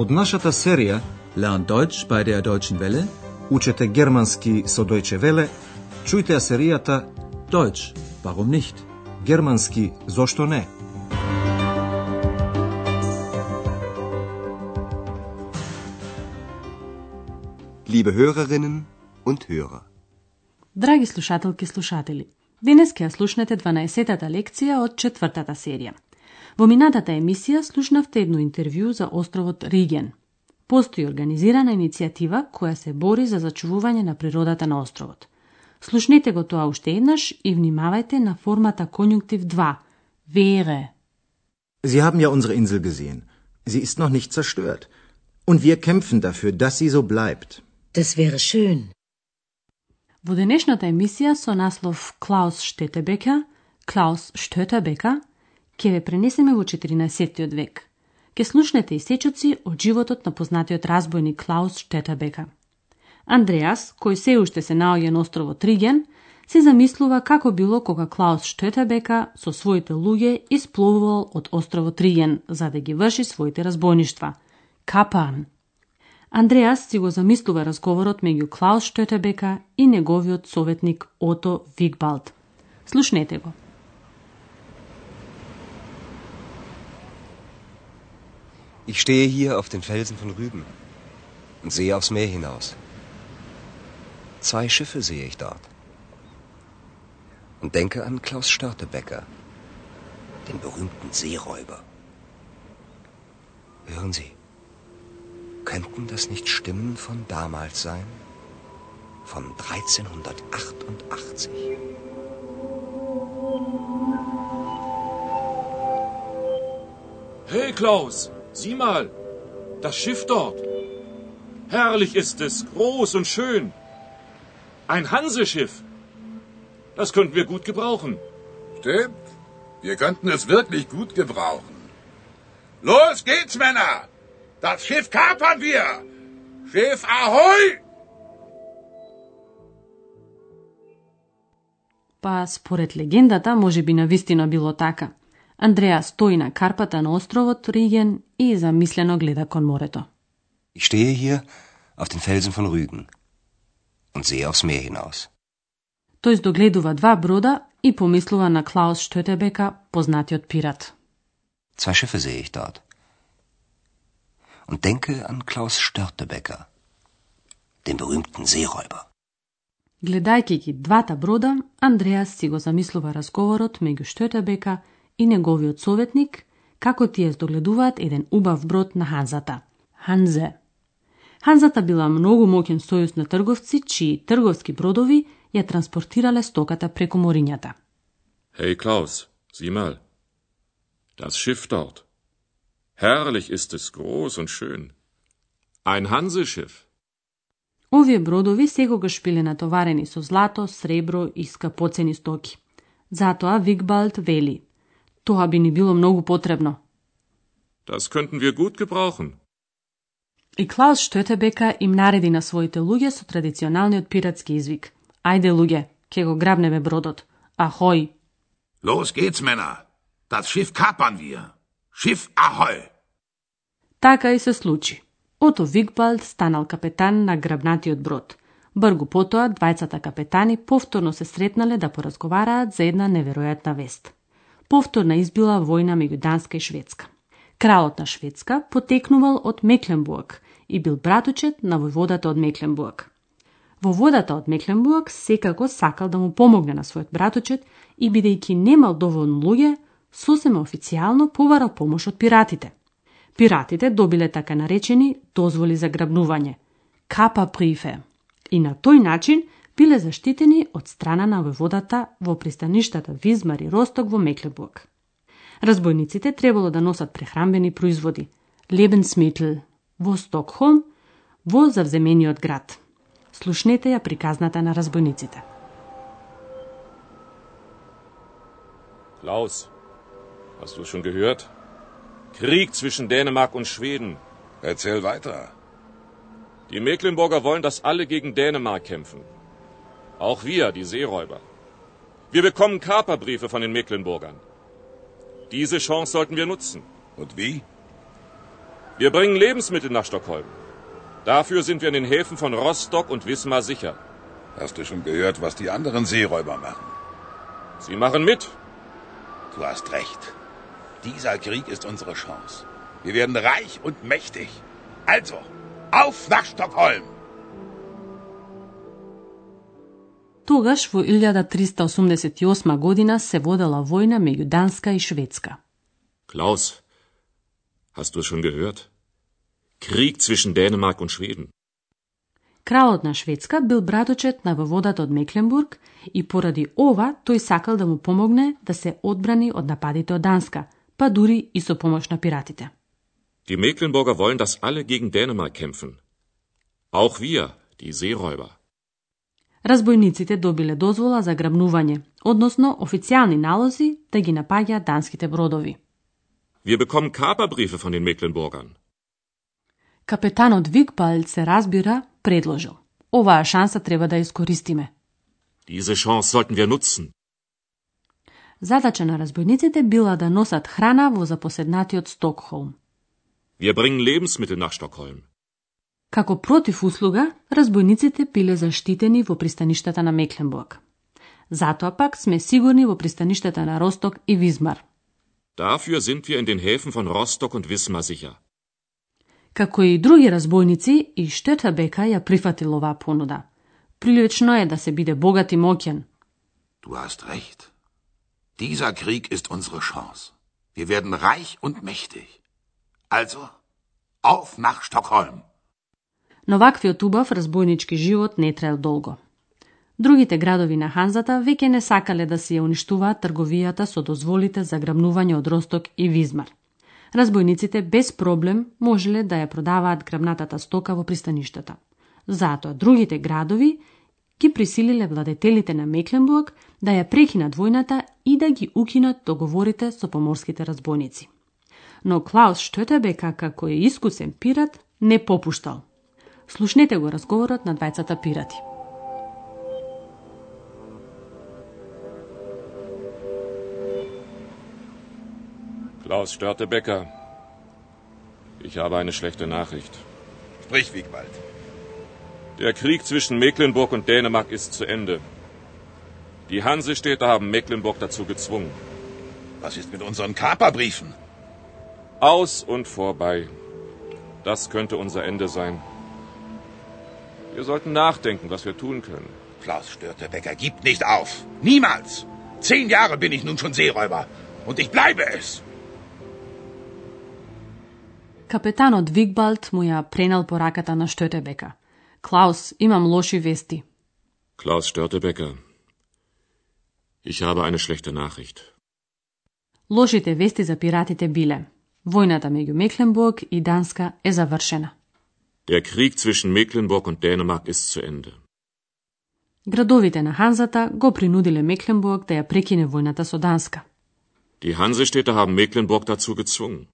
Од нашата серија Lernt Deutsch bei der Deutschen Welle. Учете германски со Deutsche Welle, чујте ја серијата Deutsch, warum nicht? Германски зошто не? Liebe Hörerinnen und Hörer. Драги слушателки и слушатели, денес ќе ја слушнете 12-тата лекција од четвртата серија. Во минатата емисија слушнавте едно интервју за островот Риген. Постои организирана иницијатива која се бори за зачувување на природата на островот. Слушнете го тоа уште еднаш и внимавајте на формата конјунктив 2. Wäre. Sie haben ja unsere Insel gesehen. Sie ist noch nicht zerstört. Und wir kämpfen dafür, dass sie so bleibt. Das wäre schön. Во денешната емисија со наслов Клаус Штетебека, Клаус Штетебека, ќе ве пренесеме во 14. век. Ке слушнете исечоци од животот на познатиот разбойник Клаус Штетабека. Андреас, кој се уште се наоѓа на островот Риген, се замислува како било кога Клаус Штетабека со своите луѓе испловувал од островот Риген за да ги врши своите разбойништва. Капан. Андреас си го замислува разговорот меѓу Клаус Штетебека и неговиот советник Ото Вигбалд. Слушнете го. Ich stehe hier auf den Felsen von Rüben und sehe aufs Meer hinaus. Zwei Schiffe sehe ich dort. Und denke an Klaus Störtebecker, den berühmten Seeräuber. Hören Sie, könnten das nicht Stimmen von damals sein? Von 1388? Hey Klaus, sieh mal, das Schiff dort. Herrlich ist es, groß und schön. Ein Hanseschiff. Das könnten wir gut gebrauchen. Stimmt. Wir könnten es wirklich gut gebrauchen. Los geht's, Männer! Das Schiff kapern wir! Schiff Ahoi! Па, според легендата, може би навистина било така. Андреа стои на карпата на островот Риген и замислено гледа кон морето. Ich stehe hier auf den Felsen von Rügen und sehe aufs Meer hinaus. Тој здогледува два брода и помислува на Клаус Штетебека, познатиот пират. Zwei Schiffe sehe ich dort. Und denke an Klaus Störtebecker, den berühmten Seeräuber. Гледајќи ги двата брода, Андреас си го замислува разговорот меѓу Штетебека и неговиот советник, како тие здогледуваат еден убав брод на Ханзата. Ханзе. Ханзата била многу моќен сојуз на трговци, чии трговски бродови ја транспортирале стоката преку морињата. Hey Klaus, sieh mal. Das Schiff dort. Herrlich ist es, groß und schön. Ein Hanseschiff. Овие бродови секогаш биле натоварени со злато, сребро и скапоцени стоки. Затоа Вигбалд вели. Тоа би ни било многу потребно. Das könnten wir gut gebrauchen. И Клаус Штетебека им нареди на своите луѓе со традиционалниот пиратски извик. Ајде луѓе, ке го грабнеме бродот. Ахој! Los geht's, Männer! Das Schiff kapern wir! Schiff Ahoi! Така и се случи. Ото Вигбалд станал капетан на грабнатиот брод. Бргу потоа, двајцата капетани повторно се сретнале да поразговараат за една неверојатна вест. Повторна избила војна меѓу Данска и Шведска. Кралот на Шведска потекнувал од Мекленбург и бил братучет на војводата од Мекленбург. Војводата од Мекленбург секако сакал да му помогне на својот братучет и бидејќи немал доволно луѓе, сосема официјално побарал помош од пиратите. Пиратите добиле така наречени дозволи за грабнување, капа прифе, и на тој начин биле заштитени од страна на војводата во пристаништата Визмар и Росток во Мекленбург. Разбойниците требало да носат прехранбени производи, Lebensmittel, во Стокхолм, во завземениот град. Слушнете ја приказната на разбойниците. Klaus, hast du schon gehört? Krieg zwischen Dänemark und Schweden. Erzähl weiter. Die Mecklenburger wollen, dass alle gegen Dänemark kämpfen. Auch wir, die Seeräuber. Wir bekommen Kaperbriefe von den Mecklenburgern. Diese Chance sollten wir nutzen. Und wie? Wir bringen Lebensmittel nach Stockholm. Dafür sind wir in den Häfen von Rostock und Wismar sicher. Hast du schon gehört, was die anderen Seeräuber machen? Sie machen mit. Du hast recht. Dieser Krieg ist unsere Chance. Wir werden reich und mächtig. Also, auf nach Stockholm! Тогаш во 1388 година се водела војна меѓу Данска и Шведска. Klaus, hast du schon gehört? Krieg zwischen Dänemark und Schweden. Кралот на Шведска бил браточет на воеводата од Мекленбург и поради ова тој сакал да му помогне да се одбрани од нападите од Данска, па дури и со помош на пиратите. Die Mecklenburger wollen, dass alle gegen Dänemark kämpfen. Auch wir, die Seeräuber. Разбојниците добиле дозвола за грабнување, односно официјални налози да ги напаѓаат данските бродови. Wir bekommen Kaperbriefe von den Mecklenburgern. Капетанот Викпалд се разбира предложил. Оваа шанса треба да ја искористиме. Diese Chance sollten wir nutzen. Задача на разбојниците била да носат храна во запоседнатиот Стокхолм. Wir bringen Lebensmittel nach Stockholm. Како против услуга, разбојниците биле заштитени во пристаништата на Мекленбург. Затоа пак сме сигурни во пристаништата на Росток и Визмар. Dafür sind wir in den Häfen von Rostock und Wismar sicher. Како и други разбојници, и Штетабека ја прифатил оваа понуда. Прилично е да се биде богат и моќен. Du hast recht. Dieser Krieg ist unsere Chance. Wir werden reich und mächtig. Also, auf nach Stockholm! Но ваквиот убав разбойнички живот не траел долго. Другите градови на Ханзата веќе не сакале да се ја уништуваат трговијата со дозволите за грабнување од Росток и Визмар. Разбойниците без проблем можеле да ја продаваат грабнатата стока во пристаништата. Затоа другите градови ги присилиле владетелите на Мекленбург да ја прекинат војната и да ги укинат договорите со поморските разбойници. Но Клаус Штетебека, како е искусен пират, не попуштал. Слушнете го разговорот на двајцата пирати. Klaus Störtebecker. Ich habe eine schlechte Nachricht. Sprich, Wiegwald. Der Krieg zwischen Mecklenburg und Dänemark ist zu Ende. Die Hansestädte haben Mecklenburg dazu gezwungen. Was ist mit unseren Kaperbriefen? Aus und vorbei. Das könnte unser Ende sein. Wir sollten nachdenken, was wir tun können. Klaus Störtebecker gibt nicht auf. Niemals. Zehn Jahre bin ich nun schon Seeräuber. Und ich bleibe es. Капетанот Вигбалт му ја пренал пораката на Штетебека. Клаус, имам лоши вести. Klaus Störtebecker. Ich habe eine schlechte Nachricht. Лошите вести за пиратите биле. Војната меѓу Мекленбург и Данска е завршена. Der Krieg zwischen Mecklenburg und Dänemark ist zu Ende. Градовите на Ханзата го принудиле Мекленбург да ја прекине војната со Данска. Die Hansestädte haben Mecklenburg dazu gezwungen.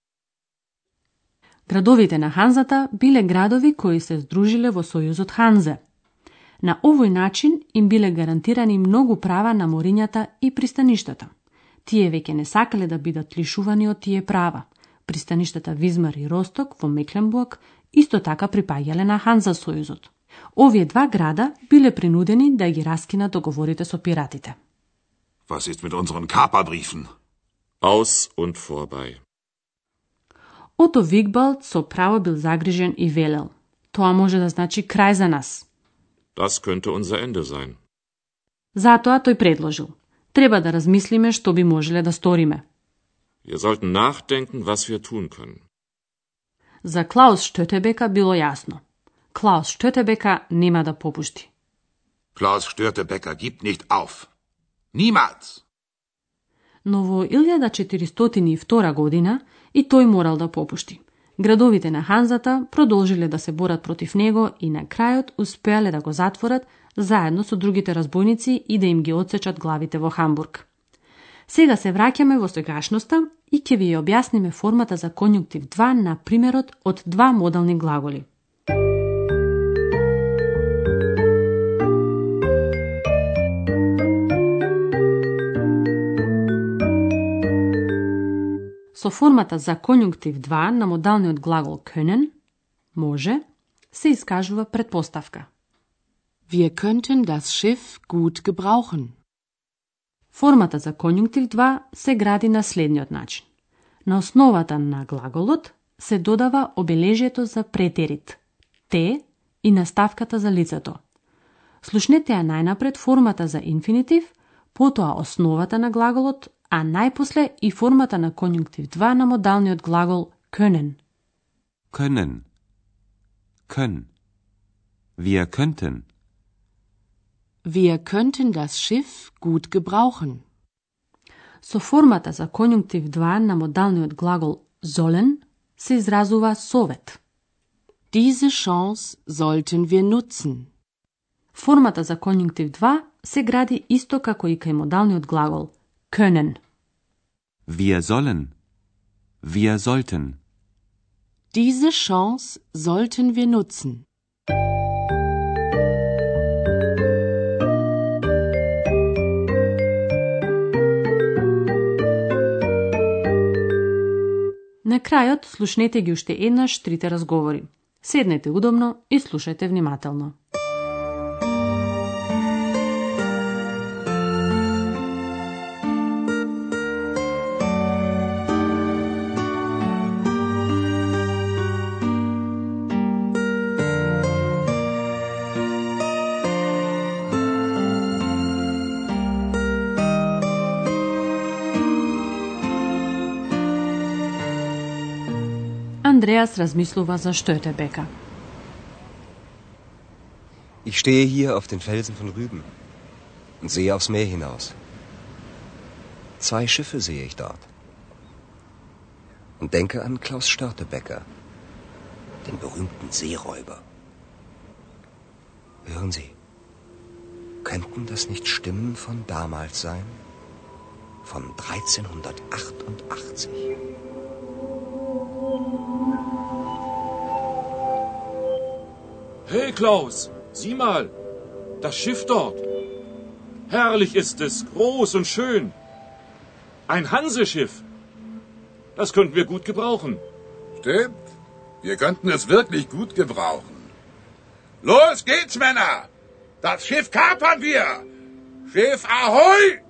Градовите на Ханзата биле градови кои се здружиле во Сојузот Ханзе. На овој начин им биле гарантирани многу права на морињата и пристаништата. Тие веќе не сакале да бидат лишувани од тие права. Пристаништата Визмар и Росток во Мекленбург исто така припаѓале на Ханза Сојузот. Овие два града биле принудени да ги раскинат договорите со пиратите. Was ist mit unseren Kaperbriefen? Aus und vorbei. Ото Вигбалд со право бил загрижен и велел. Тоа може да значи крај за нас. Das könnte unser Ende sein. Затоа тој предложил. Треба да размислиме што би можеле да сториме. Wir sollten nachdenken, was wir tun können. За Клаус Штетебека било јасно. Клаус Штетебека нема да попушти. Klaus Störtebecker gibt nicht auf. Niemals. Но во 1402 година и тој морал да попушти. Градовите на Ханзата продолжиле да се борат против него и на крајот успеале да го затворат заедно со другите разбойници и да им ги одсечат главите во Хамбург. Сега се враќаме во сегашноста и ќе ви ја објасниме формата за конјунктив 2 на примерот од два модални глаголи. Со со формата за конјунктив 2 на модалниот глагол können, може, се искажува предпоставка. Wir könnten das Schiff gut gebrauchen. Формата за конјунктив 2 се гради на следниот начин. На основата на глаголот се додава обележието за претерит, те и наставката за лицето. Слушнете ја најнапред формата за инфинитив, потоа основата на глаголот, а најпосле и формата на конјунктив 2 на модалниот глагол können. Können. Können. Wir könnten. Wir könnten das Schiff gut gebrauchen. Со формата за конјунктив 2 на модалниот глагол sollen се изразува совет. Diese Chance sollten wir nutzen. Формата за конјунктив 2 се гради исто како и кај модалниот глагол können. Wir sollen. Wir sollten. Diese Chance sollten wir nutzen. На крајот слушнете ги уште еднаш трите разговори. Седнете удобно и слушајте внимателно. Andreas размислува за Stötebeka. Ich stehe hier auf den Felsen von Rüben und sehe aufs Meer hinaus. Zwei Schiffe sehe ich dort. Und denke an Klaus Störtebecker, den berühmten Seeräuber. Hören Sie, könnten das nicht Stimmen von damals sein? Von 1388? Hey Klaus, sieh mal, das Schiff dort. Herrlich ist es, groß und schön. Ein Hanseschiff. Das könnten wir gut gebrauchen. Stimmt. Wir könnten es wirklich gut gebrauchen. Los geht's, Männer! Das Schiff kapern wir! Schiff Ahoi!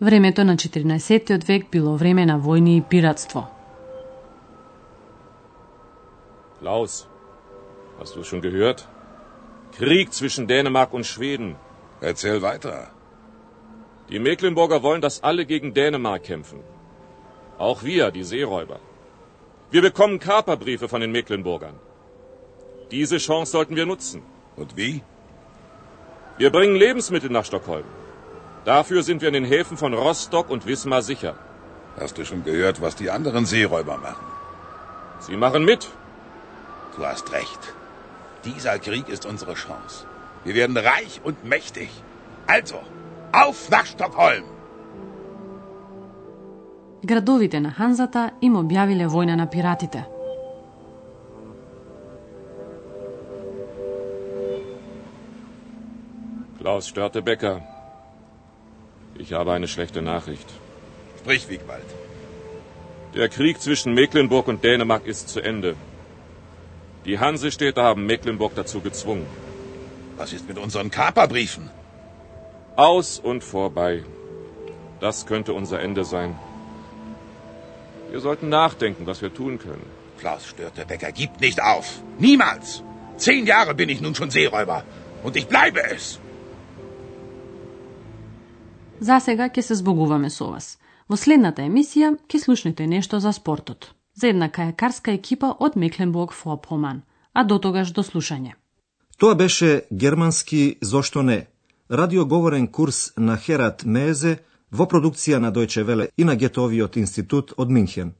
Времето на 14. век било време на војни и пиратство. Klaus, hast du schon gehört? Krieg zwischen Dänemark und Schweden. Erzähl weiter. Die Mecklenburger wollen, dass alle gegen Dänemark kämpfen. Auch wir, die Seeräuber. Wir bekommen Kaperbriefe von den Mecklenburgern. Diese Chance sollten wir nutzen. Und wie? Wir bringen Lebensmittel nach Stockholm. Dafür sind wir in den Häfen von Rostock und Wismar sicher. Hast du schon gehört, was die anderen Seeräuber machen? Sie machen mit. Du hast recht. Dieser Krieg ist unsere Chance. Wir werden reich und mächtig. Also, auf nach Stockholm! Градовите на Ханзата им објавиле војна на пиратите. Klaus Störtebecker, ich habe eine schlechte Nachricht. Sprich, Wiegwald. Der Krieg zwischen Mecklenburg und Dänemark ist zu Ende. Die Hansestädte haben Mecklenburg dazu gezwungen. Was ist mit unseren Kaperbriefen? Aus und vorbei. Das könnte unser Ende sein. Wir sollten nachdenken, was wir tun können. Klaus Störtebecker gibt nicht auf. Niemals. Zehn Jahre bin ich nun schon Seeräuber. Und ich bleibe es. За сега ќе се збогуваме со вас. Во следната емисија ќе слушнете нешто за спортот. За една кајакарска екипа од Мекленбург Форпоман. А до тогаш до слушање. Тоа беше германски Зошто не? Радиоговорен курс на Херат Мезе во продукција на Дојче Веле и на Гетовиот институт од Минхен.